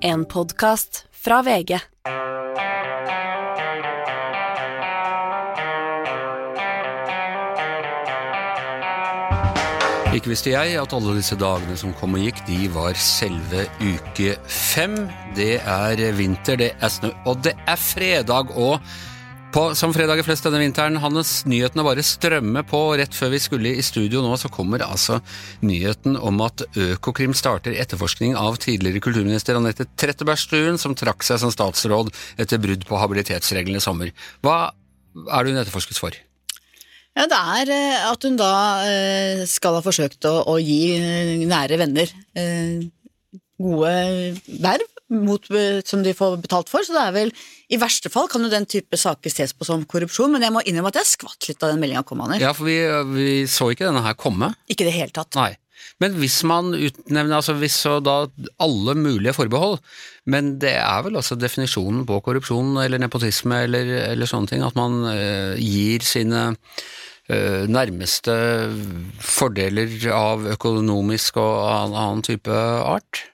En podkast fra VG. Ikke visste jeg at alle disse dagene som kom og gikk, de var selve uke fem. Det er vinter, det er snø, og det er fredag. Og på, som fredager flest denne vinteren, Hannes, nyhetene bare strømmer på. Rett før vi skulle i studio nå, så kommer altså nyheten om at Økokrim starter etterforskning av tidligere kulturminister Anette Trettebergstuen, som trakk seg som statsråd etter brudd på habilitetsreglene i sommer. Hva er det hun etterforskes for? Ja, Det er eh, at hun da eh, skal ha forsøkt å, å gi eh, nære venner gode verv mot, eh, som de får betalt for. Så det er vel I verste fall kan jo den type saker ses på som korrupsjon, men jeg må innrømme at jeg skvatt litt da den meldinga kom, Anders. Ja, for vi, vi så ikke denne her komme. Ikke i det hele tatt. Nei. Men hvis man utnevner altså hvis så da alle mulige forbehold, men det er vel altså definisjonen på korrupsjon eller nepotisme eller, eller sånne ting, at man eh, gir sine eh, nærmeste fordeler av økonomisk og annen, annen type art?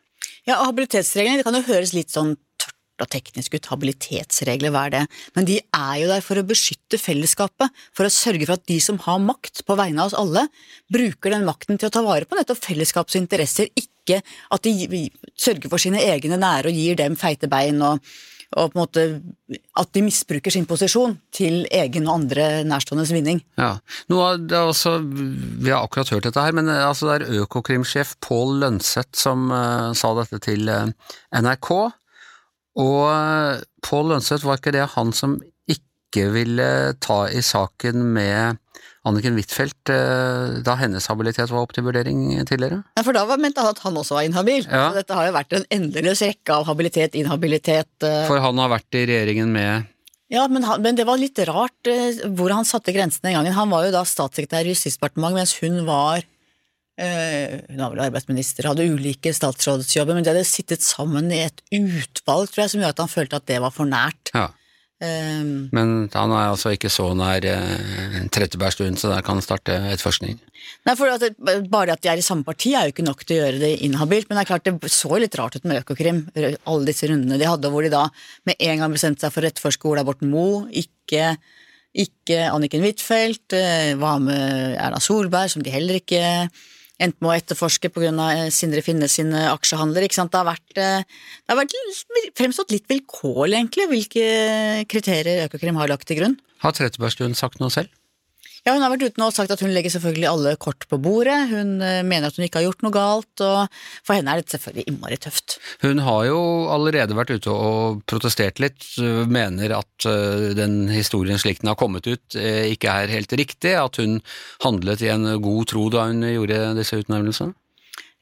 Ja, Habilitetsreglene det kan jo høres litt sånn tørt og teknisk ut. Habilitetsregler, hva er det? Men de er jo der for å beskytte fellesskapet, for å sørge for at de som har makt på vegne av oss alle, bruker den makten til å ta vare på nettopp fellesskapets interesser, ikke at de sørger for sine egne nære og gir dem feite bein og og på en måte at de misbruker sin posisjon til egen og andre nærståendes vinning. Ja, også, Vi har akkurat hørt dette her, men eh, altså det er Økokrimsjef Pål Lønseth som uh, sa dette til uh, NRK. Og Pål Lønseth, var ikke det han som ikke ville ta i saken med Anniken Huitfeldt da hennes habilitet var opp til vurdering tidligere? Ja, For da var, mente han at han også var inhabil. Ja. Så dette har jo vært en endeløs rekke av habilitet, inhabilitet uh... For han har vært i regjeringen med Ja, men, han, men det var litt rart uh, hvor han satte grensene den gangen. Han var jo da statssekretær i Justisdepartementet, mens hun var uh, hun var vel arbeidsminister, hadde ulike statsrådsjobber, men de hadde sittet sammen i et utvalg, tror jeg, som gjør at han følte at det var for nært. Ja. Um, Men han er altså ikke så nær eh, Trettebergstuen, så der kan han starte etterforskning. Nei, for at det, Bare at de er i samme parti er jo ikke nok til å gjøre det inhabilt, men det er klart det så litt rart ut med Økokrim, alle disse rundene de hadde, hvor de da med en gang bestemte seg for å etterforske Ola Borten Moe, ikke, ikke Anniken Huitfeldt, var hva med Erna Solberg, som de heller ikke endte med å etterforske pga. Sindre Finne sine aksjehandler. ikke sant? Det har vært, eh, det har vært fremstått litt vilkårlig, egentlig, hvilke kriterier Økokrim har lagt til grunn. Har Trettebergstuen sagt noe selv? Ja, Hun har vært ute nå og sagt at hun legger selvfølgelig alle kort på bordet. Hun eh, mener at hun ikke har gjort noe galt, og for henne er det selvfølgelig innmari tøft. Hun har jo allerede vært ute og protestert litt, mener at eh, den historien slik den har kommet ut eh, ikke er helt riktig, at hun handlet i en god tro da hun gjorde disse utnevnelsene?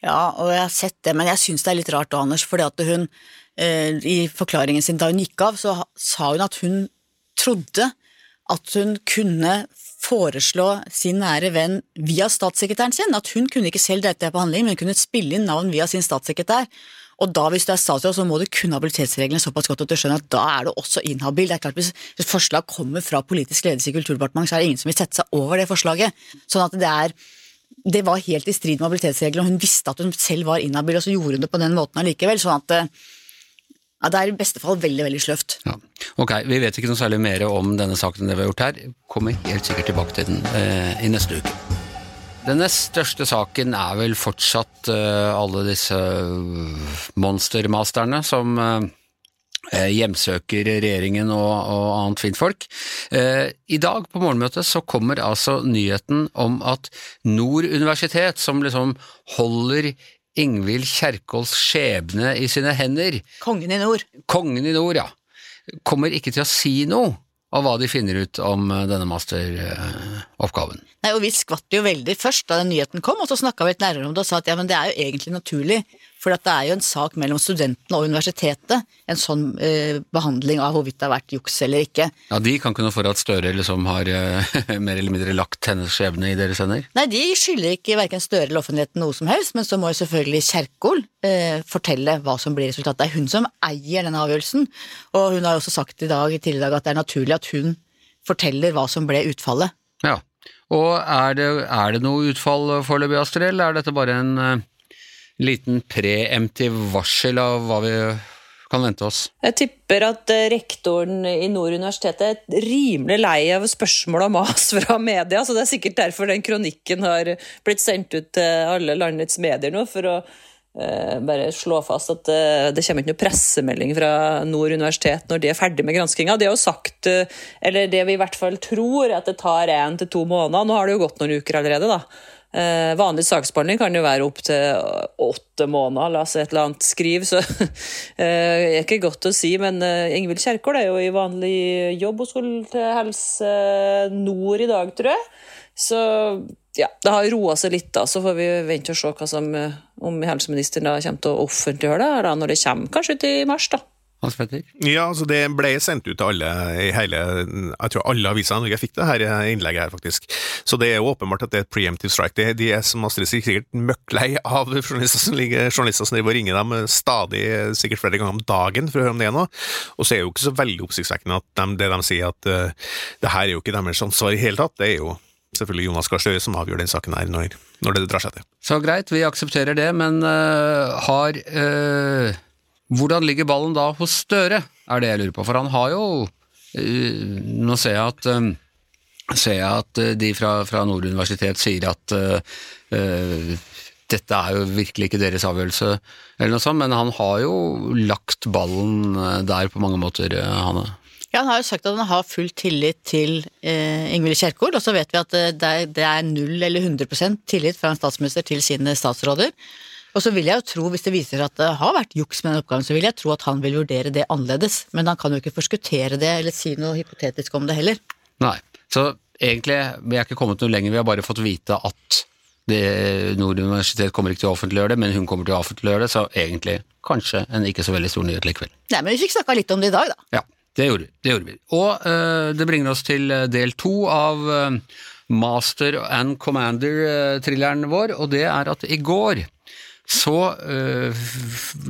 Ja, og jeg har sett det, men jeg syns det er litt rart, Anders, fordi at hun i forklaringen sin da hun gikk av, så sa hun at hun trodde at hun kunne foreslå sin nære venn via statssekretæren sin, at hun kunne ikke selv delta på handling, men kunne spille inn navn via sin statssekretær. Og da, hvis du er statsråd, så må du kunne habilitetsreglene såpass godt at du skjønner at da er du også inhabil. Det er klart, Hvis forslag kommer fra politisk ledelse i Kulturdepartementet, så er det ingen som vil sette seg over det forslaget. Sånn at det er det var helt i strid med habilitetsreglene, og hun visste at hun selv var inhabil, og så gjorde hun det på den måten allikevel. sånn at ja, Det er i beste fall veldig veldig sløvt. Ja. Ok, Vi vet ikke noe særlig mer om denne saken enn det vi har gjort her. Kommer helt sikkert tilbake til den eh, i neste uke. Den nest største saken er vel fortsatt eh, alle disse monstermasterne som eh, hjemsøker regjeringen og, og annet fintfolk. Eh, I dag på morgenmøtet så kommer altså nyheten om at Nord universitet, som liksom holder Ingvild Kjerkols skjebne i sine hender Kongen i nord. Kongen i nord, ja. Kommer ikke til å si noe av hva de finner ut om denne masteroppgaven. Nei, og Vi skvatt jo veldig først da den nyheten kom, og så snakka vi litt nærmere om det og sa at ja, men det er jo egentlig naturlig, for det er jo en sak mellom studentene og universitetet, en sånn eh, behandling av hvorvidt det har vært juks eller ikke. Ja, De kan ikke noe for at Støre liksom har eh, mer eller mindre lagt hennes skjebne i deres hender? Nei, de skylder ikke verken Støre eller offentligheten noe som helst, men så må jo selvfølgelig Kjerkol eh, fortelle hva som blir resultatet. Det er hun som eier denne avgjørelsen, og hun har også sagt i dag, tidligere i dag at det er naturlig at hun forteller hva som ble utfallet. Ja, og er det, er det noe utfall foreløpig, Astrid, eller er dette bare en uh, liten preemptiv varsel av hva vi kan vente oss? Jeg tipper at eh, rektoren i Nord universitet er rimelig lei av spørsmål og mas fra media, så det er sikkert derfor den kronikken har blitt sendt ut til alle landets medier nå, for å uh, bare slå fast at uh, det kommer ikke noe pressemelding fra Nord universitet når de er ferdig med granskinga. De har jo sagt, uh, eller det vi i hvert fall tror, at det tar én til to måneder. Nå har det jo gått noen uker allerede, da. Eh, vanlig saksbehandling kan jo være opptil åtte måneder, la oss et eller annet skrive, så eh, er ikke godt å si. Men eh, Ingvild Kjerkol er jo i vanlig jobb hos Helse Nord i dag, tror jeg. Så ja, det har roa seg litt, da. Så får vi vente og se hva som, eh, om helseministeren da kommer til å offentliggjøre det da, når det kommer, kanskje til mars. da. Hans Petter? Ja, altså det ble sendt ut til alle i hele Jeg tror alle aviser i Norge fikk det her innlegget her, faktisk. Så det er jo åpenbart at det er et preemptive strike. De, de er som Astrid sier, sikkert møkklei av journalister som ligger, journalister som driver og ringer dem stadig, sikkert flere ganger om dagen for å høre om det er noe. Og så er det jo ikke så veldig oppsiktsvekkende at de, det de sier at uh, det her er jo ikke deres ansvar i hele tatt. Det er jo selvfølgelig Jonas Gahr Støre som avgjør den saken her når, når, det drar seg til. Så greit, vi aksepterer det, men uh, har uh hvordan ligger ballen da hos Støre, er det jeg lurer på. For han har jo eh, Nå ser jeg at, eh, ser jeg at eh, de fra, fra Nord universitet sier at uh, dette er jo virkelig ikke deres avgjørelse, eller noe sånt, men han har jo lagt ballen der på mange måter, Hanne. Ja, Han har jo sagt at han har full tillit til eh, Ingvild Kjerkol, og så vet vi at det er, det er 0 eller 100% tillit fra en statsminister til sine statsråder. Og så vil jeg jo tro, hvis det viser at det har vært juks med den oppgaven, så vil jeg tro at han vil vurdere det annerledes. Men han kan jo ikke forskuttere det eller si noe hypotetisk om det heller. Nei, så egentlig vi er ikke kommet noe lenger, vi har bare fått vite at det, Nord universitet kommer ikke til å offentliggjøre det, men hun kommer til å offentliggjøre det, så egentlig kanskje en ikke så veldig stor nyhet likevel. Nei, men vi fikk snakka litt om det i dag, da. Ja, det gjorde, det gjorde vi. Og øh, det bringer oss til eh, del to av øh, Master and Commander-thrilleren vår, og det er at i går så uh,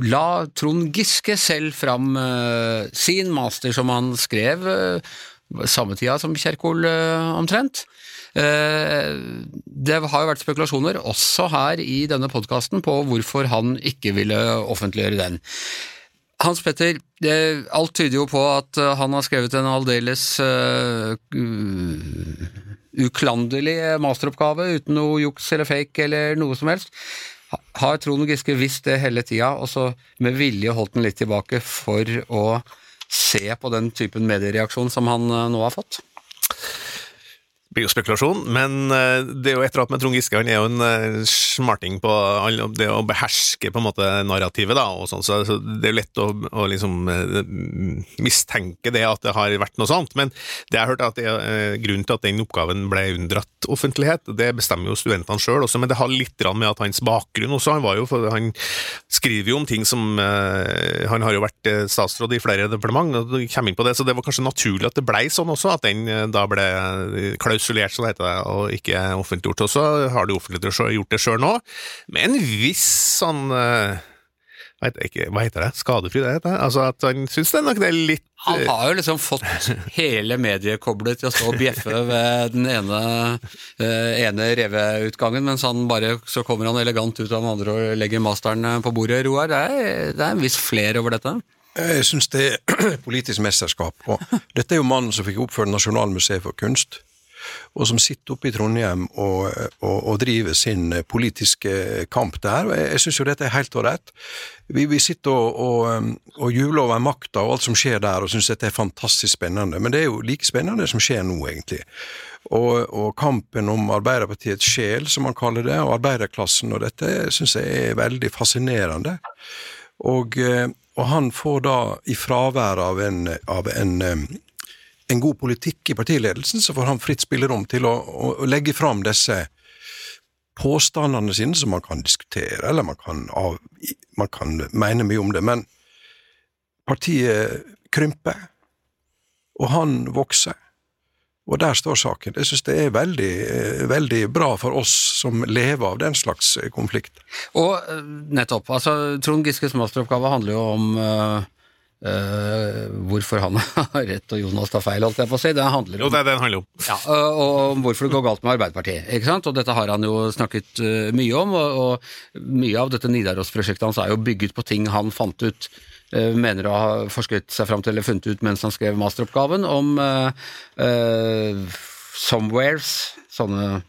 la Trond Giske selv fram uh, sin master, som han skrev uh, samme tida som Kjerkol omtrent. Det har jo vært spekulasjoner, også her i denne podkasten, på hvorfor han ikke ville offentliggjøre den. Hans Petter, alt tyder jo på at han har skrevet en aldeles uklanderlig masteroppgave uten noe juks eller fake eller noe som helst. Har Trond Giske visst det hele tida, og så med vilje holdt den litt tilbake for å se på den typen mediereaksjon som han eh, nå har fått? Blir jo spekulasjon, men eh, det er jo et eller annet med Trond Giske. Han er jo en eh, smarting på det å beherske på en måte narrativet, da, og sånn, så det er jo lett å, å liksom mistenke det at det har vært noe sånt. Men det jeg har hørt, at det er grunnen til at den oppgaven ble unndratt offentlighet, det bestemmer jo studentene sjøl også, men det har litt med at hans bakgrunn også. Han, var jo, han skriver jo om ting som Han har jo vært eh, statsråd i flere departement, og kommer inn på det, så det var kanskje naturlig at det blei sånn også, at den da ble klausulert, så det heter det, og ikke offentliggjort. Og så har de offentliggjort gjort det sjøl nå, med en viss sånn ikke, hva heter det? Skadefri, det heter det? Altså at han syns det er nok det er litt Han eh, har jo liksom fått hele mediekoblet til å stå og bjeffe ved den ene, uh, ene reveutgangen, mens han bare så kommer han elegant ut av den andre og legger masteren eh, på bordet. Roar, det er, det er en viss fler over dette? Jeg syns det er politisk mesterskap. Og dette er jo mannen som fikk oppført Nasjonalmuseet for kunst og som sitter oppe i Trondheim og, og, og driver sin politiske kamp der. og Jeg, jeg syns jo dette er helt ålreit. Vi, vi, sitter og, og, jubler over makta og alt som skjer der, og syns dette er fantastisk spennende. Men det er jo like spennende som skjer nå, egentlig. Og, og, kampen om Arbeiderpartiets sjel, som man kaller det, og arbeiderklassen og dette, syns jeg er veldig fascinerende. Og, eh, og, han får da, i fravær av en, av en en god politikk i partiledelsen, så får han fritt spillerom til å, å, å legge fram disse påstandene sine, som man kan diskutere, eller man kan, av, man kan mene mye om det. Men partiet krymper, og han vokser. Og der står saken. Jeg synes det er veldig, veldig bra for oss som lever av den slags konflikt. Og nettopp. altså Trond Giskes masteroppgave handler jo om uh eh, hvorfor han har rett og Jonas tar feil, holdt jeg på å si. Det handler Jo, om det er det den handler om. ja, og, og om hvorfor det går galt med Arbeiderpartiet. ikke sant? Og Dette har han jo snakket uh, mye om, og, og mye av dette Nidaros-prosjektet hans er jo bygget på ting han fant ut mener å ha forsket seg fram til eller funnet ut mens han skrev masteroppgaven om somewheres, sånne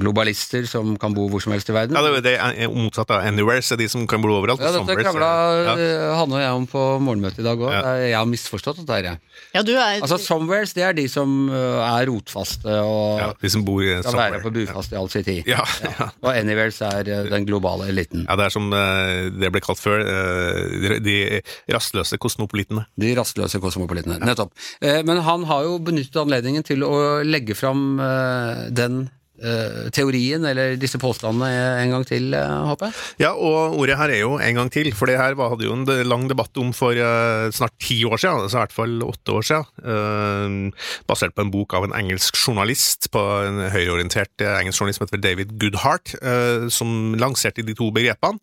globalister som kan bo hvor som helst i verden. Ja, det er det er motsatt av Anywheres, er de som kan bo overalt. Ja, dette krangla ja. Hanne han og jeg om på morgenmøtet i dag òg. Ja. Jeg har misforstått dette her. jeg. Ja, du er Altså, somewheres det er de som eh, er rotfaste og ja, de som bor i skal være somewhere. på bufast i all sin tid. Ja, ja. Og anywheres er eh, den globale eliten. Ja, det er som eh, det ble kalt før, eh, de- rastløse kosmopolitene. De rastløse kosmopolitene, Nettopp. Eh, Men han har jo benyttet anledningen til å legge fram eh, den eh, teorien, eller disse påstandene, en gang til, eh, håper jeg. Ja, og ordet her er jo en gang til, for det her hadde jo en lang debatt om for eh, snart ti år siden, altså i hvert fall åtte år siden, eh, basert på en bok av en engelsk journalist, på en høyreorientert eh, engelsk journalist som heter David Goodhart, eh, som lanserte de to begrepene,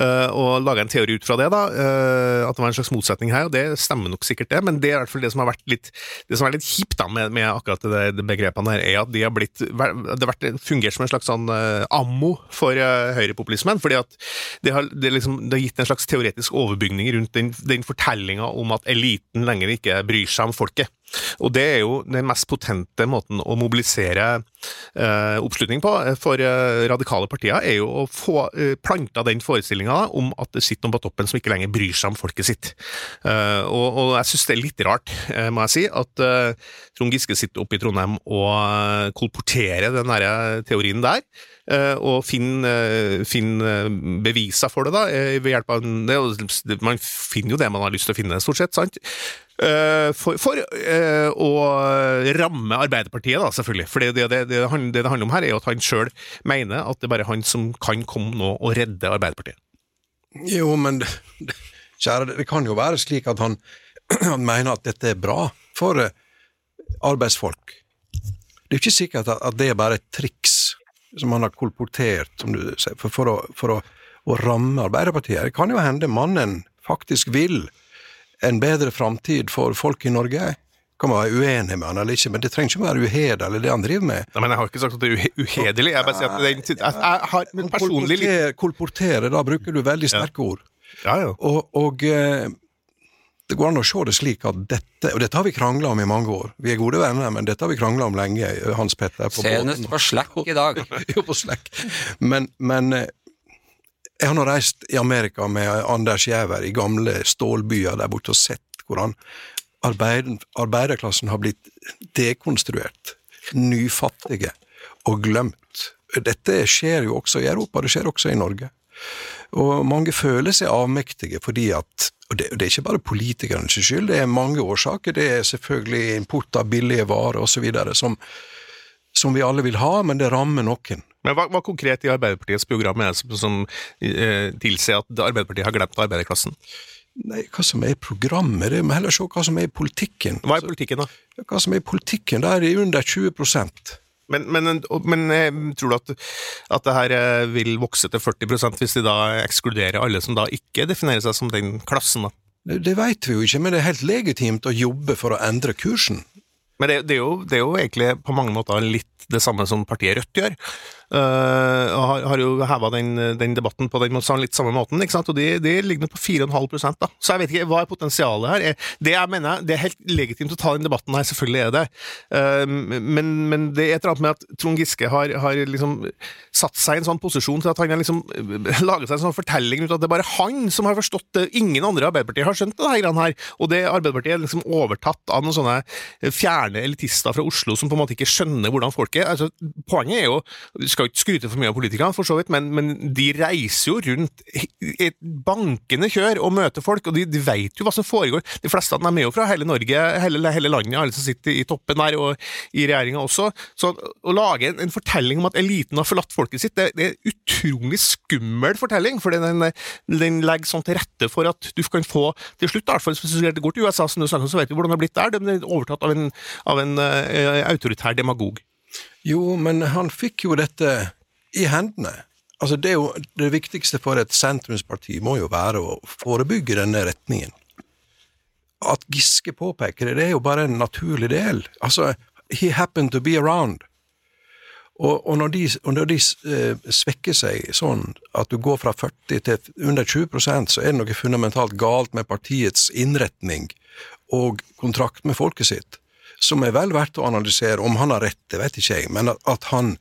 eh, og laga en teori ut fra det, da, eh, at det var en slags motsetning her, og det stemmer nok sikkert det, men det er i hvert fall det som har vært litt, det litt kjipt da, med, med akkurat det begrepene her, er at de har blitt, det har vært, fungert som en slags sånn eh, ammo for eh, høyrepopulismen, fordi at det har, det, liksom, det har gitt en slags teoretisk overbygning rundt den, den fortellinga om at eliten lenger ikke bryr seg om folket. Og det er jo den mest potente måten å mobilisere eh, oppslutning på eh, for eh, radikale partier, er jo å få eh, planta den forestillinga om at det sitter noen på toppen som ikke lenger bryr seg om folket sitt. Eh, og, og jeg syns det er litt rart, eh, må jeg si, at Trond Giske sitter oppe i Trondheim og kolporterer den der teorien der. Eh, og finn, finn beviser for det, da, eh, ved hjelp av det, Man finner jo det man har lyst til å finne, stort sett. sant? Eh, for, for eh, å ramme Arbeiderpartiet, da, selvfølgelig. For det det, det, det, handler om her, er at han sjøl mener at det er bare han som kan komme nå og redde Arbeiderpartiet. Jo, men kjære, det kan jo være slik at han, han mener at dette er bra for eh, arbeidsfolk. Det er jo ikke sikkert at det er bare et triks som han har kolportert, som du sier, for, for, å, for å, å ramme Arbeiderpartiet. Det kan jo hende mannen faktisk vil en bedre framtid for folk i Norge. Kan man være uenig med han eller ikke, men det trenger ikke være uhederlig det han driver med. Nei, men Jeg har ikke sagt at det er uhe- uhederlig. Jeg bare sier at det er, jeg, jeg har personlig Kolportere, kolportere, da bruker du veldig sterke ord. Ja, ja. Og, og eh, det går an å se det slik at dette Og dette har vi krangla om i mange år. Vi er gode venner, men dette har vi krangla om lenge, Hans Petter. på Senest på Slack i dag. jo, på Slack. Men, men eh, jeg har nå reist i Amerika med Anders Giæver i gamle stålbyer der borte og sett hvordan arbeid, arbeiderklassen har blitt dekonstruert, nyfattige og glemt. Dette skjer jo også i Europa, det skjer også i Norge. Og mange føler seg avmektige fordi at Og det, det er ikke bare politikernes skyld, det er mange årsaker. Det er selvfølgelig import av billige varer osv. Som, som vi alle vil ha, men det rammer noen. Men hva, hva konkret i Arbeiderpartiets program er det som, som eh, tilsier at Arbeiderpartiet har glemt arbeiderklassen? Nei, hva som er programmet, det må heller se hva som er politikken. Hva er politikken, da? Hva som er politikken, da er det under 20 Men, men, men eh, tror du at, at det her eh, vil vokse til 40% hvis de da ekskluderer alle som da ikke definerer seg som den klassen? da? Det, det veit vi jo ikke, men det er helt legitimt å jobbe for å endre kursen. Men det, det, er jo, det er jo egentlig på mange måter litt det samme som partiet Rødt gjør. Uh, har, har jo heva den, den debatten på den sånn litt samme måten, ikke sant? og det de ligger på 4,5 da. Så jeg vet ikke, hva er potensialet her? Er- Det jeg mener, det er helt legitimt å ta den debatten her, selvfølgelig er det. Uh, men, men det er et eller annet med at Trond Giske har, har liksom satt seg i en sånn posisjon til at han har liksom eh, laget seg en sånn fortelling ut at det er bare han som har forstått det. Ingen andre i Arbeiderpartiet har skjønt det her. Og det Arbeiderpartiet er liksom overtatt av noen sånne fjerne elitister fra Oslo som på en måte ikke skjønner hvordan folk er. Altså, poenget er jo skal ikke skryte for mye av politikerne, for så vidt, men, men de reiser jo rundt i et bankende kjør og møter folk, og de, de vet jo hva som foregår. De fleste av dem er jo fra hele Norge, hele, hele landet, alle som sitter i toppen der, og i regjeringa også. Så å lage en, en fortelling om at eliten har forlatt folket sitt, det, det er en utrolig skummel fortelling, for den, den legger sånn til rette for at du kan få til slutt, i hvert fall hvis det går til USA, som du snakker om, så vet vi hvordan det har blitt der. De er overtatt av en, av en uh, autoritær demagog. Jo, men han fikk jo dette i hendene. Altså, det, jo, det viktigste for et sentrumsparti må jo være å forebygge denne retningen. at Giske påpeker det, det er jo bare en naturlig del. Altså, he happened to be around. Og, og når de, når de eh, svekker seg sånn at du går fra 40 til under 20 så er det noe fundamentalt galt med partiets innretning og kontrakt med folket sitt, som er vel verdt å analysere. Om han har rett, det vet ikke jeg, men at, han,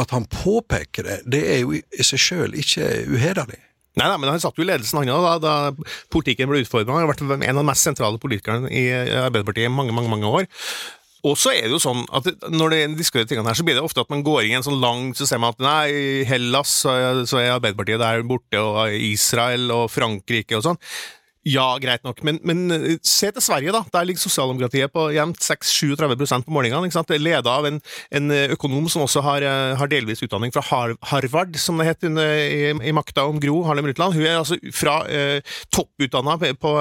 at han påpeker det, det er jo i seg sjøl ikke uhederlig. Nei, nei, men han satt jo i ledelsen han da, da politikken ble utforma. Han har vært en av de mest sentrale politikerne i Arbeiderpartiet i mange, mange, mange år. Og så er det jo sånn at Når det diskuterer tingene her, så blir det ofte at man går inn i en sånn lang Så ser man at nei, i Hellas så er Arbeiderpartiet der borte, og Israel og Frankrike og sånn. Ja, greit nok, men, men, eh, se til Sverige, da. Der ligger sosialdemokratiet på jevnt 6-37 på målingene. Leda av en, en, økonom som også har, eh, har, delvis utdanning fra Harvard, som det het i, i makta om Gro Harlem Brundtland. Hun er altså fra eh, topputdanna på på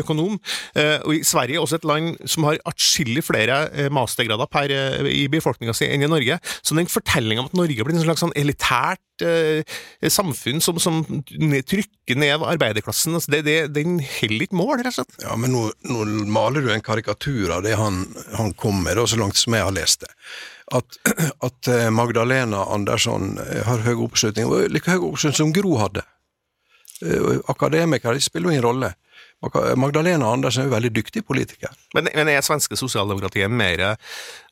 økonom, eh, og i Sverige også et land som har atskillig flere mastergrader per, i befolkninga si enn i Norge. Så den fortellinga om at Norge blir en slags sånn elitært eh, samfunn som, som, trykker ned arbeiderklassen, altså det, det, den holder ikke mål, rett og slett. Ja, men nå, nå, maler du en karikatur av det han, han kom med, så langt som jeg har lest det. At, at eh, Magdalena Andersson eh, har høy oppslutning, like høy oppslutning som Gro hadde. Eh, akademikere spiller jo ingen rolle. Magdalena Andersen er jo veldig dyktig politiker. Men, men er svenske sosialdemokratiet mer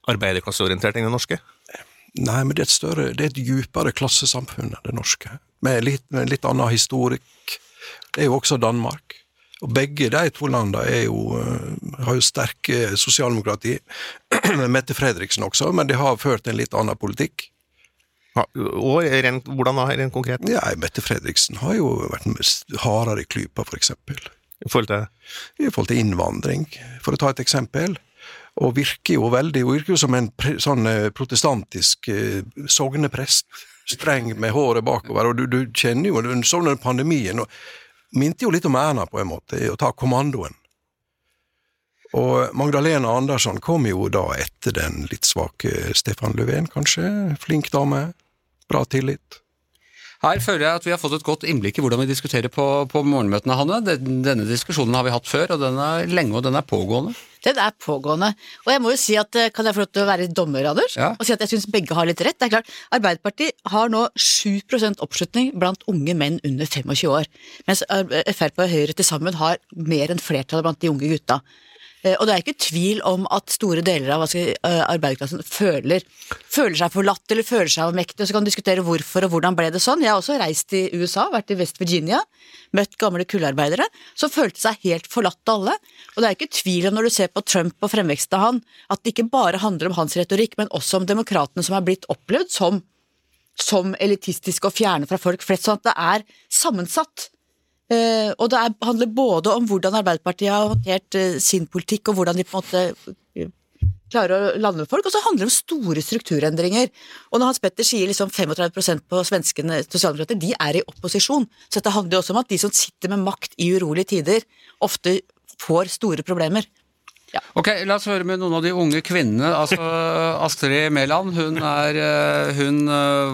arbeiderklasseorientert enn det norske? Nei, men det er et større, det er et djupere klassesamfunn enn det norske. Med litt, med litt annen historikk. Det er jo også Danmark. Og begge de to landene jo, eh, har jo sterke sosialdemokrati. Mette Fredriksen også, men de har ført en litt annen politikk. Ja, og rent, Hvordan da, rent konkret? Ja, Mette Fredriksen har jo vært hardere i klypa, eksempel. I forhold til? I forhold til innvandring, for å ta et eksempel. Og virker jo veldig, hun virker jo som en pre, sånn eh, protestantisk eh, sogneprest. Streng med håret bakover, og du, du kjenner jo, den så under pandemien og minte jo litt om Erna på en måte, i å ta kommandoen. Og Magdalena Andersson kom jo da etter den litt svake Stefan Löfven, kanskje. Flink dame. Bra tillit. Her føler jeg at vi har fått et godt innblikk i hvordan vi diskuterer på, på morgenmøtene, Hanne. Denne diskusjonen har vi hatt før, og den er lenge, og den er pågående. Den er pågående. Og jeg må jo si at, eh, kan jeg få lov til å være dommer, Anders? Ja. Og si at jeg syns begge har litt rett. Det er klart, Arbeiderpartiet har nå 7% oppslutning blant unge menn under 25 år. Mens Frp og Høyre til sammen har mer enn flertallet blant de unge gutta. Eh, og det er ikke tvil om at store deler av eh, arbeiderklassen føler, føler, seg forlatt eller føler seg avmektig, og så kan du diskutere hvorfor og hvordan ble det sånn. Jeg har også reist i USA, vært i West Virginia, møtt gamle kullarbeidere som følte seg helt forlatt av alle. Og det er ikke tvil om når du ser på Trump og fremveksten av han, at det ikke bare handler om hans retorikk, men også om demokratene som er blitt opplevd som, som elitistiske og fjerne fra folk flest. Sånn at det er sammensatt. Uh, og det er, handler både om hvordan Arbeiderpartiet har håndtert uh, sin politikk, og hvordan de på en måte uh, klarer å lande med folk, og så handler det om store strukturendringer. Og når Hans Petter sier liksom 35% på svenskene sosialdemokrater, de er i opposisjon. Så dette handler også om at de som sitter med makt i urolige tider, ofte får store problemer. Ja. Ok, La oss høre med noen av de unge kvinnene. Altså, Astrid Mæland, hun, hun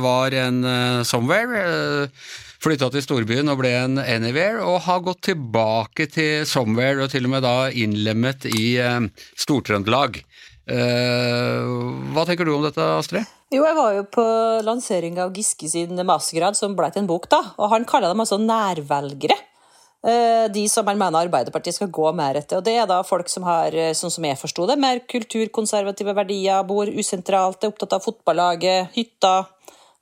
var en somewhere flytta til storbyen og ble en Anywhere, og har gått tilbake til Somewhere og til og med da innlemmet i eh, Stor-Trøndelag. Eh, hva tenker du om dette, Astrid? Jo, jeg var jo på lansering av Giske sin mastergrad, som ble til en bok, da. Og han kaller dem altså nærvelgere. Eh, de som han mener Arbeiderpartiet skal gå mer etter. Og det er da folk som har, eh, sånn som jeg forsto det, mer kulturkonservative verdier, bor usentralt, er opptatt av fotballaget, hytta,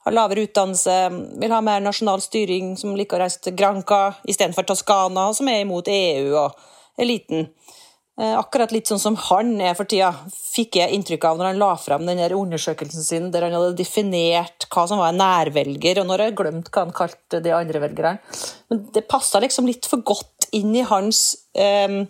har lavere utdannelse, vil ha mer nasjonal styring, som liker å reise til Granca istedenfor Toskana, som er imot EU og eliten. Eh, akkurat litt sånn som han er for tida, fikk jeg inntrykk av når han la fram den undersøkelsen sin der han hadde definert hva som var en nærvelger, og når jeg glemt hva han kalte de andre velgerne. Men det passa liksom litt for godt inn i hans um,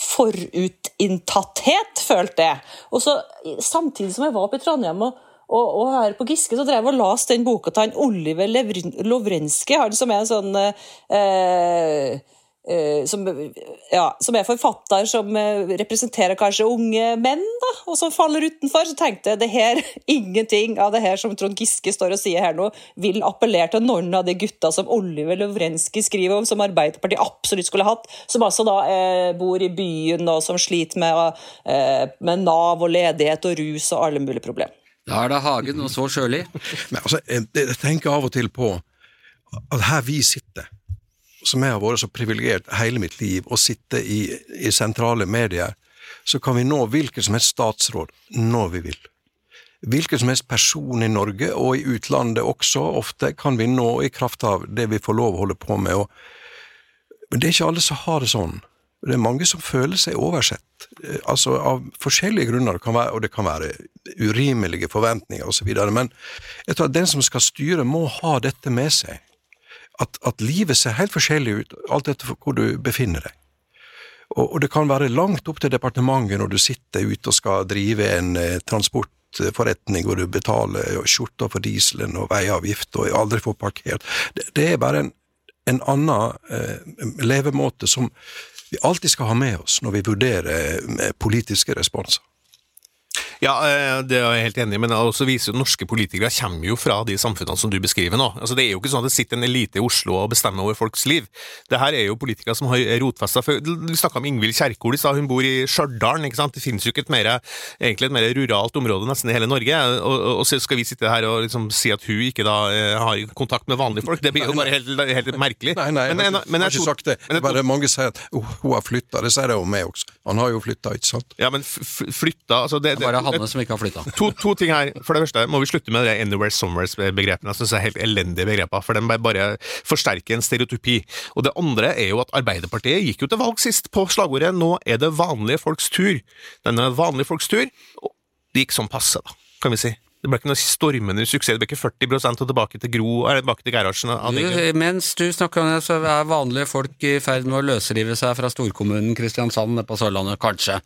forutinntatthet, følte jeg. Og så, Samtidig som jeg var oppe i Trondheim og og, og, her på Giske så drev jeg og leste den boka til Oliver Lovrenske, han som er en sånn eh, eh, som, ja, som er forfatter, som eh, representerer kanskje unge menn, da, og som faller utenfor, så tenkte jeg det her, ingenting av det her som Trond Giske står og sier her nå, vil appellere til noen av de gutta som Oliver Lovrenski skriver om, som Arbeiderpartiet absolutt skulle hatt, som altså da eh, bor i byen og som sliter med, eh, med Nav og ledighet og rus og alle mulige problemer. Da er det Hagen, og så Sjøli. Men altså, jeg, tenker av og til på at her vi sitter, som jeg har vært så privilegert hele mitt liv, å sitte i, i sentrale medier, så kan vi nå hvilken som helst statsråd når vi vil. Hvilken som helst person i Norge, og i utlandet også, ofte kan vi nå i kraft av det vi får lov å holde på med. Og, men det er ikke alle som har det sånn. Det er mange som føler seg oversett, eh, altså av forskjellige grunner, det være, og det kan være urimelige forventninger osv. Men jeg tror at den som skal styre, må ha dette med seg at, at, livet ser helt forskjellig ut, alt etter hvor du befinner deg. Og, og, det kan være langt opp til departementet når du sitter ute og skal drive en eh, transportforretning hvor du betaler skjorta for dieselen og veiavgift og aldri får parkert. Det, det er bare en, en annen eh, levemåte som vi alltid skal ha med oss når vi vurderer eh, politiske responser. Ja, eh, det er jeg helt enig i, men også viser jo norske politikere kommer jo fra de samfunnene som du beskriver nå. Altså, Det er jo ikke sånn at det sitter en elite i Oslo og bestemmer over folks liv. Det her er jo politikere som har rotfesta Du snakka om Ingvild Kjerkol i stad, hun bor i Stjørdal. ikke sant? Det finnes jo ikke et mer, egentlig et mer ruralt område nesten i hele Norge. Og, og, så skal vi sitte her og liksom si at hun ikke da eh, har kontakt med vanlige folk. Det blir jo bare helt, helt merkelig. Nei, nei, men, men, men, jeg har ikke sagt det. Men, bare mange sier at oh, hun har flytta. Det sier jeg om meg også. Han har jo flytta, ikke sant? Ja, men flytta altså det, det Hanne som ikke har flytta. To, to, ting her. For det første må vi slutte med det Anywhere Somewhere-begrepene. Jeg synes det er helt elendige begreper, for de bare forsterker en stereotypi. Og det andre er jo at Arbeiderpartiet gikk jo til valg sist på slagordet 'Nå er det vanlige folks tur'. Denne vanlige folks tur. Og det gikk sånn passe, da, kan vi si. Det ble ikke noe stormende suksess. Det ble ikke 40 og tilbake til Gro, eller tilbake til Gerhardsen. Mens du snakker om det, så er vanlige folk i ferd med å løsrive seg fra storkommunen Kristiansand på Sørlandet, kanskje?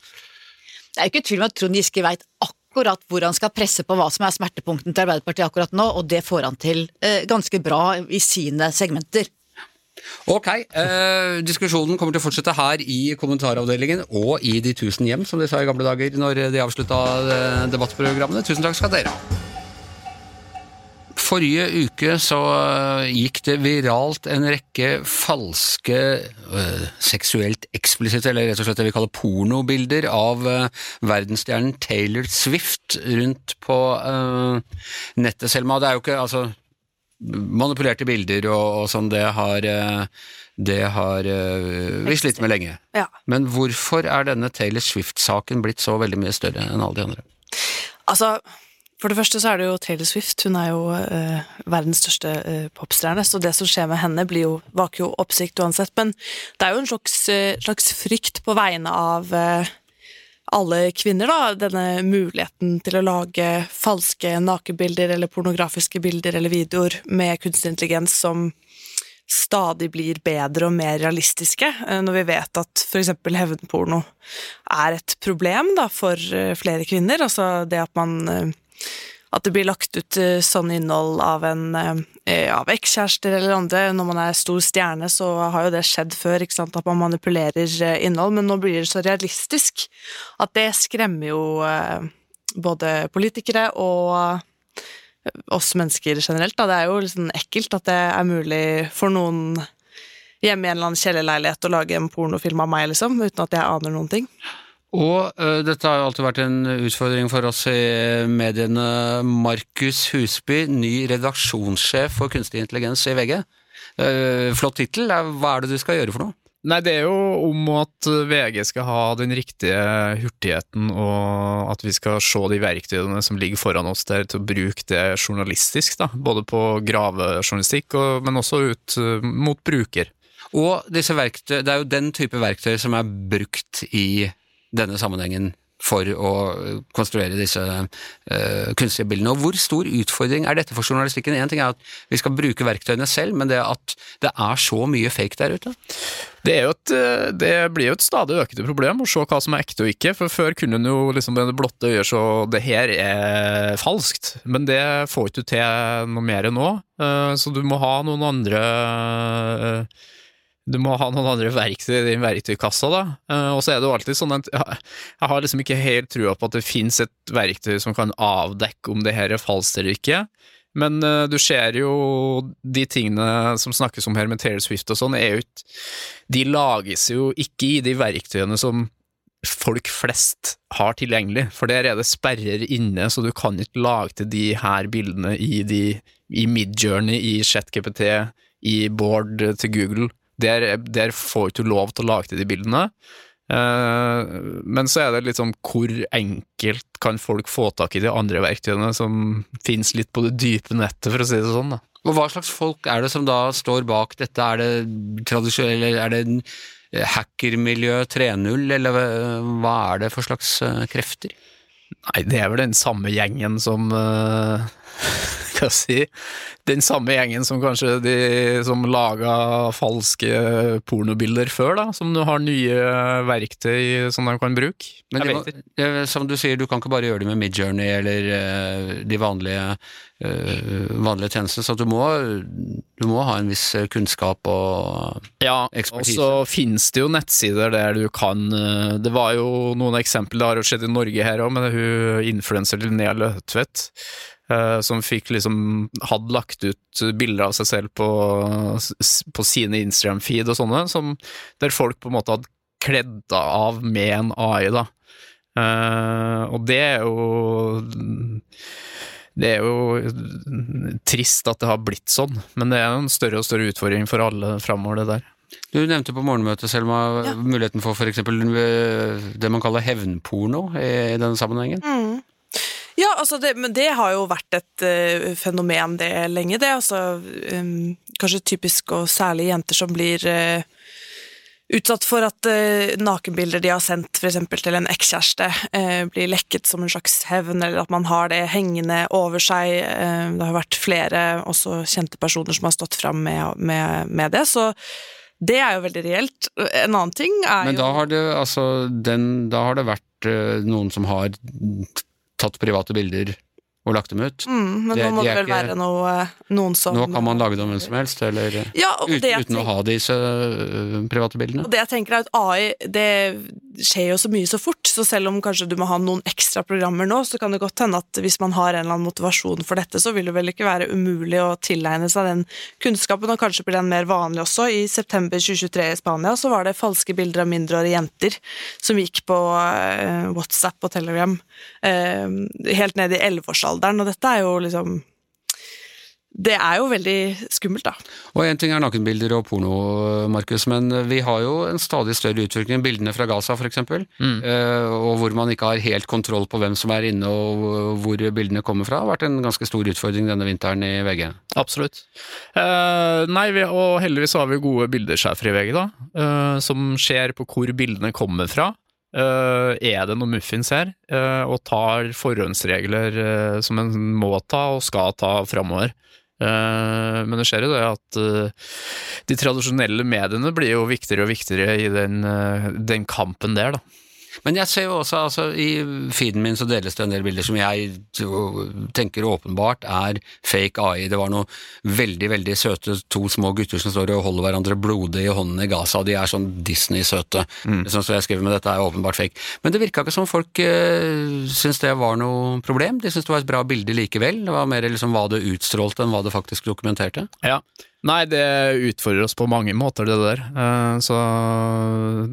Det er jo ikke tvil om at Trond Giske veit akkurat hvor han skal presse på hva som er smertepunkten til Arbeiderpartiet akkurat nå, og det får han til eh, ganske bra i sine segmenter. Ok, eh, diskusjonen kommer til å fortsette her i kommentaravdelingen og i De tusen hjem, som de sa i gamle dager når de avslutta eh, debattprogrammene. Tusen takk skal dere ha. Forrige uke så eh, gikk det viralt en rekke falske øh, seksuelt eksplisitte, eller rett og slett det vi kaller pornobilder av øh, verdensstjernen Taylor Swift rundt på nettet. Selma, det er jo ikke altså manipulerte bilder og, og sånn, det har det har vi slitt med lenge. Ja. Men hvorfor er denne Taylor Swift-saken blitt så veldig mye større enn alle de andre? Altså, for det første så er det jo Taylor Swift. Hun er jo uh, verdens største uh, popstjerne, så det som skjer med henne, jo, vaker jo oppsikt uansett. Men det er jo en slags, uh, slags frykt på vegne av alle kvinner, da. Denne muligheten til å lage falske nakenbilder eller pornografiske bilder eller videoer med kunstig intelligens som stadig blir bedre og mer realistiske, når vi vet at f.eks. hevnporno er et problem da, for flere kvinner. Altså det at man at det blir lagt ut eh, sånn innhold av en eh, av ekskjærester eller andre. Når man er stor stjerne, så har jo det skjedd før, at man manipulerer eh, innhold, men nå blir det så realistisk at det skremmer jo både politikere og oss mennesker generelt. Da. Det er jo liksom ekkelt at det er mulig for noen hjemme i en eller annen kjellerleilighet å lage en pornofilm av meg, liksom, uten at jeg aner noen ting. Og uh, dette har jo alltid vært en utfordring for oss i mediene. Markus Husby, ny redaksjonssjef for kunstig intelligens i VG. Uh, flott tittel. Hva er det du skal gjøre for noe? Nei, det er jo om at VG skal ha den riktige hurtigheten, og at vi skal se de verktøyene som ligger foran oss der, til å bruke det journalistisk. da, Både på gravejournalistikk, men også ut mot bruker. Og disse verktøy, det er jo den type verktøy som er brukt i denne sammenhengen for å konstruere disse uh, kunstige bildene. Og Hvor stor utfordring er dette for journalistikken? Én ting er at vi skal bruke verktøyene selv, men det at det er så mye fake der ute? Det, et, eh, det blir jo et stadig økende problem å se hva som er ekte og ikke. For Før kunne en jo liksom det blotte øyet så det her er falskt, men det får ikke du til noe mer nå. Uh, så du må ha noen andre du må ha noen andre verktøy i din verktøykassa, da. Eh, og så er det jo alltid sånn at jeg har liksom ikke helt trua på at det finnes et verktøy som kan avdekke om det her er falskt eller ikke. Men eh, du ser jo de tingene som snakkes om her med Taylor Swift og sånn, er jo ikke De lages jo ikke i de verktøyene som folk flest har tilgjengelig, for der er det sperrer inne, så du kan ikke lage til de her bildene i, de, i Midjourney, i ChatGPT, i Board til Google. Der, der får ikke du lov til å lage de bildene. Eh, men så er det litt sånn hvor enkelt kan folk få tak i de andre verktøyene som finnes litt på det dype nettet, for å si det sånn. da. Og hva slags folk er det som da står bak dette? Er det tradisjonelle, er det eh, hackermiljø 3.0, eller hva- hva er det for slags eh, krefter? Nei, det er vel den samme gjengen som eh, Skal jeg si Den samme gjengen som kanskje de som laga falske pornobilder før, da. Som nå har nye verktøy som de kan bruke. Men må, eh, som du sier, du kan ikke bare gjøre det med Midjourney eller eh, de vanlige, vanlige tjenester. så du må, du må ha en viss eh, kunnskap og Ja, og så finnes det jo nettsider der du kan eh, Det var jo noen eksempler, det har jo skjedd i Norge her òg, men hun influenser Linnea Løtvedt. eh, Som fikk liksom Hadde lagt ut bilder av seg selv på, på sine Instagram-feed og sånne, som, der folk på en måte hadde kledd av med en AI, da. Eh, og det er jo det er jo trist at det har blitt sånn, men det er en større og større utfordring for alle framover, det der. Du nevnte på morgenmøtet, Selma, muligheten for f.eks. det man kaller hevnporno i, denne sammenhengen. Ja, altså det, men det har jo vært et uh, fenomen det lenge, det. Altså, um, kanskje typisk, og særlig jenter som blir eh, utsatt for at eh, nakenbilder de har sendt eksempel til en ekskjæreste, eh, blir lekket som en slags hevn, eller at man har det hengende over seg. Eh, det har vært flere også kjente personer som har stått fram med, med, med det, så det er jo veldig reelt. En annen ting er Men jo da har det, altså, den, da har det vært eh, noen som har tatt private bilder og lagt dem ut. mm, Men det- nå må de det vel ikke- være noe, noen som Nå kan man lage dem hvem som helst, eller eh, ja, ut, uten, tenker, å ha disse eh, private bildene. Og det jeg tenker er at AI det skjer jo så mye så fort, så selv om kanskje du må ha noen ekstra programmer nå, så kan det godt hende at hvis man har en eller annen motivasjon for dette, så vil det vel ikke være umulig å tilegne seg den kunnskapen, og kanskje blir den mer vanlig også. I september 2023 i Spania så var det falske bilder av mindreårige jenter som gikk på eh, WhatsApp og Telegram helt ned i elleveårsalderen, og dette er jo liksom Det er jo veldig skummelt, da. Og én ting er nakenbilder og porno, Markus, men vi har jo en stadig større utvikling. Bildene fra Gaza, for eksempel, eh, og hvor man ikke har helt kontroll på hvem som er inne og hvor bildene kommer fra, har vært en ganske stor utfordring denne vinteren i VG. Absolutt. Eh, nei, vi, og heldigvis har vi gode bildesjefer i VG, da, eh, som ser på hvor bildene kommer fra. Eh, er det noe muffins her? uh, og tar forhåndsregler uh, som en må ta og skal ta framover. Men det skjer jo det at de tradisjonelle mediene blir jo viktigere og viktigere i den, den kampen der, da. Men jeg ser jo også, altså i feeden min så deles det en del bilder som jeg tenker åpenbart er fake AI. Det var noe veldig, veldig søte to små gutter som står og holder hverandre blodig i hånden i Gaza, og de er sånn Disney-søte. Sånn som jeg skriver med dette er åpenbart fake. Men det virka ikke som folk uh, syntes det var noe problem. De syntes det var et bra bilde likevel. Det var mer liksom hva det utstrålte enn hva det faktisk dokumenterte. Ja. Nei, det utfordrer oss på mange måter, det der. Eh, Så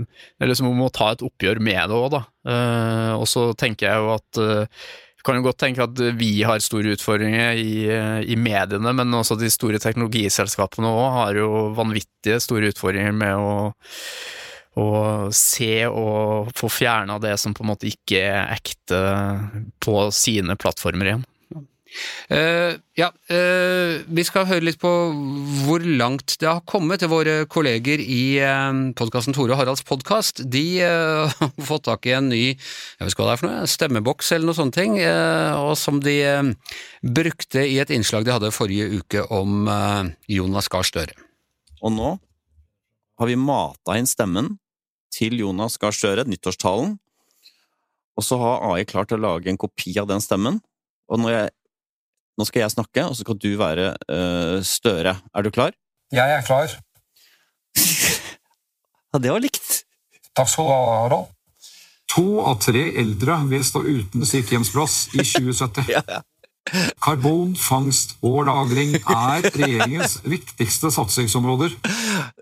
det er liksom om å ta et oppgjør med det òg, da. Eh, Og så tenker jeg jo at eh, kan jo godt tenke at vi har store utfordringer i, i mediene, men også de store teknologiselskapene òg har jo vanvittige store utfordringer med å å se og få fjerna det som på en måte ikke er ekte på sine plattformer igjen. Eh, ja, uh, vi skal høre litt på hvor langt det har kommet til våre kolleger i uh, podkasten Tore og Haralds podkast. De uh, har fått tak i en ny jeg vet ikke hva det er for noe, stemmeboks eller noe sånne ting, eh, og som de eh, brukte i et innslag de hadde forrige uke om eh, Jonas Gahr Støre. Og nå har vi mata inn stemmen til Jonas Gahr Støre, nyttårstalen, og så har AI klart å lage en kopi av den stemmen. Og når jeg, nå skal jeg snakke, og så skal du være uh, Støre. Er du klar? Jeg er klar. Ja, det var likt. Takk skal du ha, Harald. To av tre eldre vil stå uten sykehjemsplass i 2070. Karbonfangst og -lagring er regjeringens viktigste satsingsområder.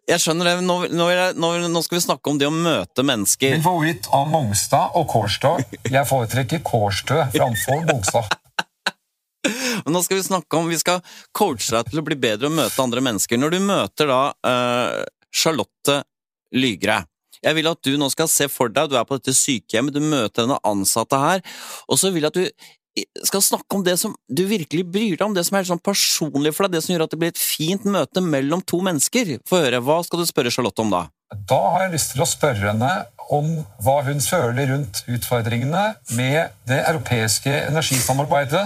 Jeg skjønner det. Nå, nå, nå skal vi snakke om det å møte mennesker. Min favoritt av Mongstad og Kårstø. Jeg foretrekker Kårstø framfor Mongstad. Men nå skal vi snakke om Vi skal coache deg til å bli bedre og møte andre mennesker. Når du møter da uh, Charlotte Lygre Jeg vil at du nå skal se for deg Du er på dette sykehjemmet, du møter denne ansatte her, og så vil jeg at du skal snakke om det som du virkelig bryr deg om, det som er sånn personlig for deg, det som gjør at det blir et fint møte mellom to mennesker. Få høre, Hva skal du spørre Charlotte om da? Da har jeg lyst til å spørre henne om hva hun føler rundt utfordringene med det europeiske energisamarbeidet,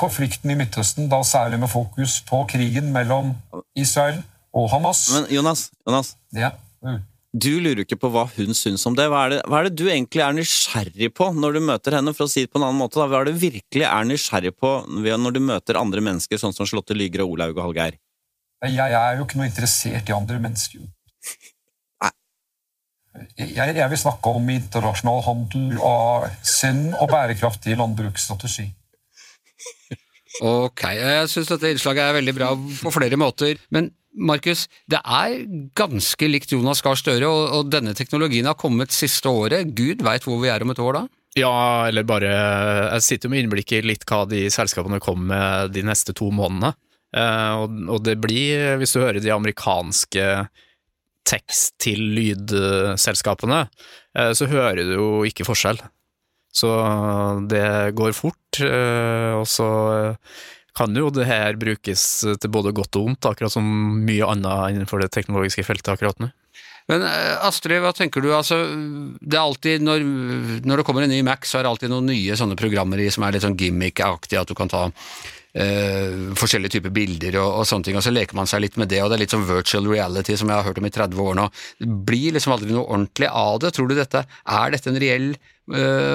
konflikten i Midtøsten, da særlig med fokus på krigen mellom Israel og Hamas. Men Jonas, Jonas Ja. Mm. du lurer ikke på hva hun syns om det. Hva er det, hva er det du egentlig er nysgjerrig på når du møter henne? For å si det på en annen måte, da. Hva er det du virkelig er nysgjerrig på når du møter andre mennesker, sånn som Slåtte Lygre og Olaug og Hallgeir? Jeg, jeg er jo ikke noe interessert i andre mennesker. Jeg, jeg vil snakke om internasjonal handel og sunn og bærekraftig landbruksstrategi. Ok, jeg syns dette innslaget er veldig bra på flere måter. Men Markus, det er ganske likt Jonas Gahr Støre, og, og denne teknologien har kommet siste året. Gud veit hvor vi er om et år da? Ja, eller bare Jeg sitter jo med innblikk i litt hva de selskapene kommer med de neste to månedene. Eh, og, og det blir, hvis du hører de amerikanske tekst-til-lydselskapene, eh, så hører du jo ikke forskjell. Så det går fort, eh, og så kan jo det her brukes til både godt og vondt, akkurat som mye annet innenfor det teknologiske feltet akkurat nå. Men eh, Astrid, hva tenker du? Altså, det er alltid når, når det kommer en ny Mac, så er det alltid noen nye sånne programmer i som er litt sånn gimmick-aktige, at du kan ta eh, forskjellige typer bilder og, og sånne ting, og så leker man seg litt med det, og det er litt sånn virtual reality som jeg har hørt om i 30 år nå. Det blir liksom aldri noe ordentlig av det. Tror du dette, er dette en reell eh,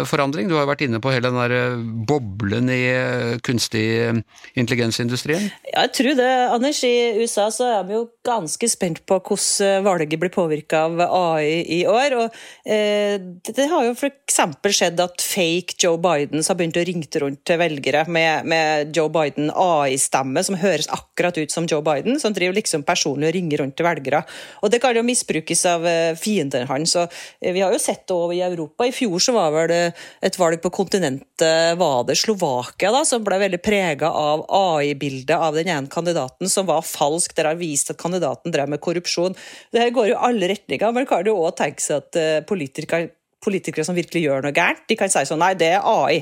forandring? Du har jo vært inne på hele den der eh, boblen i eh, kunstig eh, intelligensindustrien. Ja, jeg tror det, Anders. I USA så er vi jo ganske spent på hvordan valget blir påvirka av AI i år. og eh, det, har jo f.eks. skjedd at fake Joe Bidens har begynt å ringe rundt til velgere med, med Joe Biden AI-stemme som høres akkurat ut som Joe Biden, som driver liksom personlig og ringer rundt til velgere. Og Det kan jo misbrukes av fienden hans. og eh, Vi har jo sett det over i Europa. I fjor så var vel et valg på kontinentet var det Slovakia da, som ble veldig prega av AI-bildet av den ene kandidaten som var falsk, der har vist at kandidaten drev med korrupsjon. Det her går jo alle retninger. Man kan jo òg tenke seg at eh, politikere, politikere som virkelig gjør noe gærent, de kan si sånn nei, det er AI.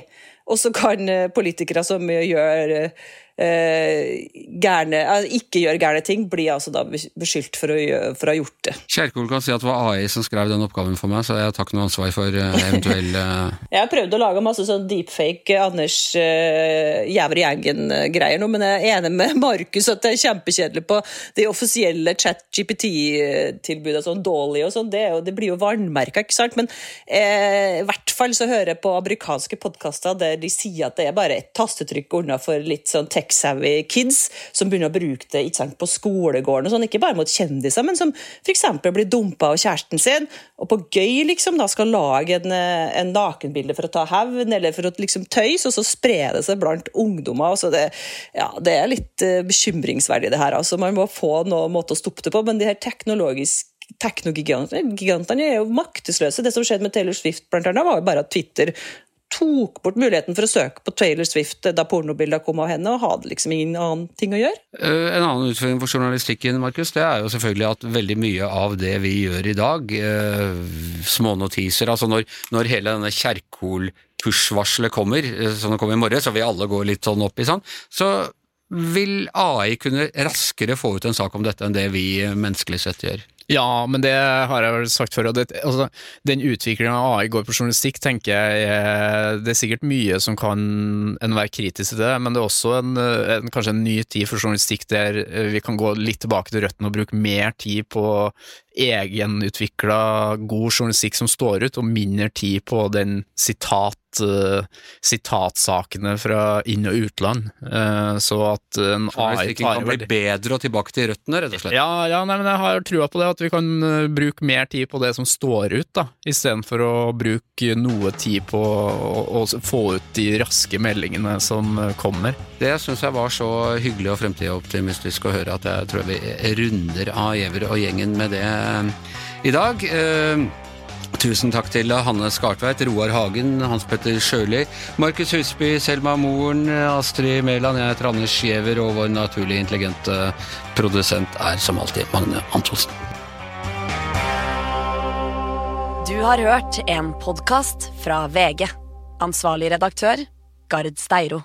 Og så kan eh, politikere som gjør eh, gærne, eh, ikke gjør gærne ting, bli altså da beskyldt for å, gjøre, for å ha gjort det. Kjerkol kan si at det var AI som skrev den oppgaven for meg, så jeg tar ikke noe ansvar for eh, eventuell eh, Jeg har prøvd å lage masse sånn deepfake Anders uh, Jæver Gjengen-greier nå, men jeg er enig med Markus at det er kjempekjedelig på de offisielle chat-GPT-tilbudene, sånn Dolly og sånn. Det, det blir jo vannmerka, ikke sant? Men eh, i hvert fall så hører jeg på amerikanske podkaster der de sier at det er bare et tastetrykk unna for litt sånn tech-savvy kids som begynner å bruke det sant, på skolegården og sånn, ikke bare mot kjendiser, men som f.eks. blir dumpa av kjæresten sin, og på gøy liksom da skal lage en, eh, en nakenbilde for å ta hevn, eller for å liksom tøyse, og så spre det seg blant ungdommer. Altså det, ja, det er litt eh, bekymringsverdig, det her. Altså, man må få noen måte å stoppe det på, men de her teknologiske Teknogigantene er jo maktesløse. Det som skjedde med Taylor Swift, blant annet, var jo bare at Twitter tok bort muligheten for å søke på Taylor Swift da pornobildene kom av henne, og hadde liksom ingen annen ting å gjøre. Eh, En annen utfordring for journalistikken Markus, det er jo selvfølgelig at veldig mye av det vi gjør i dag, smånotiser små notiser altså når, når hele denne Kjerkol-push-varselet kommer, eh, som det kom i morges, og vi alle går litt sånn opp i sånn, så vil AI kunne raskere få ut en sak om dette enn det vi eh, menneskelig sett gjør. Ja, men det har jeg vel sagt før. Og det, altså, den utviklinga AI går på journalistikk, tenker jeg det er sikkert mye som kan en være kritisk til det, men det er også en, en, kanskje en ny tid for journalistikk der eh, vi kan gå litt tilbake til røttene og bruke mer tid på egenutvikla god journalistikk som står ut, og mindre tid på den sitat eh, sitatsakene fra inn- og utland. Eh, så at en AI tar kan bli bedre og tilbake til røttene, rett og slett. Ja, ja nei, men jeg har trua på det, at vi kan eh, bruke mer tid på det som står ut, da, istedenfor å bruke noe tid på å, få ut de raske meldingene som kommer. Det syns jeg var så hyggelig og fremtidsoptimistisk å høre at jeg tror vi runder av Giæver og gjengen med det i dag. Tusen takk til Hanne Skartveit, Roar Hagen, Hans Petter Sjøli, Markus Husby, Selma Moren, Astrid Mæland, jeg heter Anders Giæver, og vår naturlig intelligente produsent er som alltid Magne Antonsen. Du har hørt en podkast fra VG. Ansvarlig redaktør, Gard Steiro.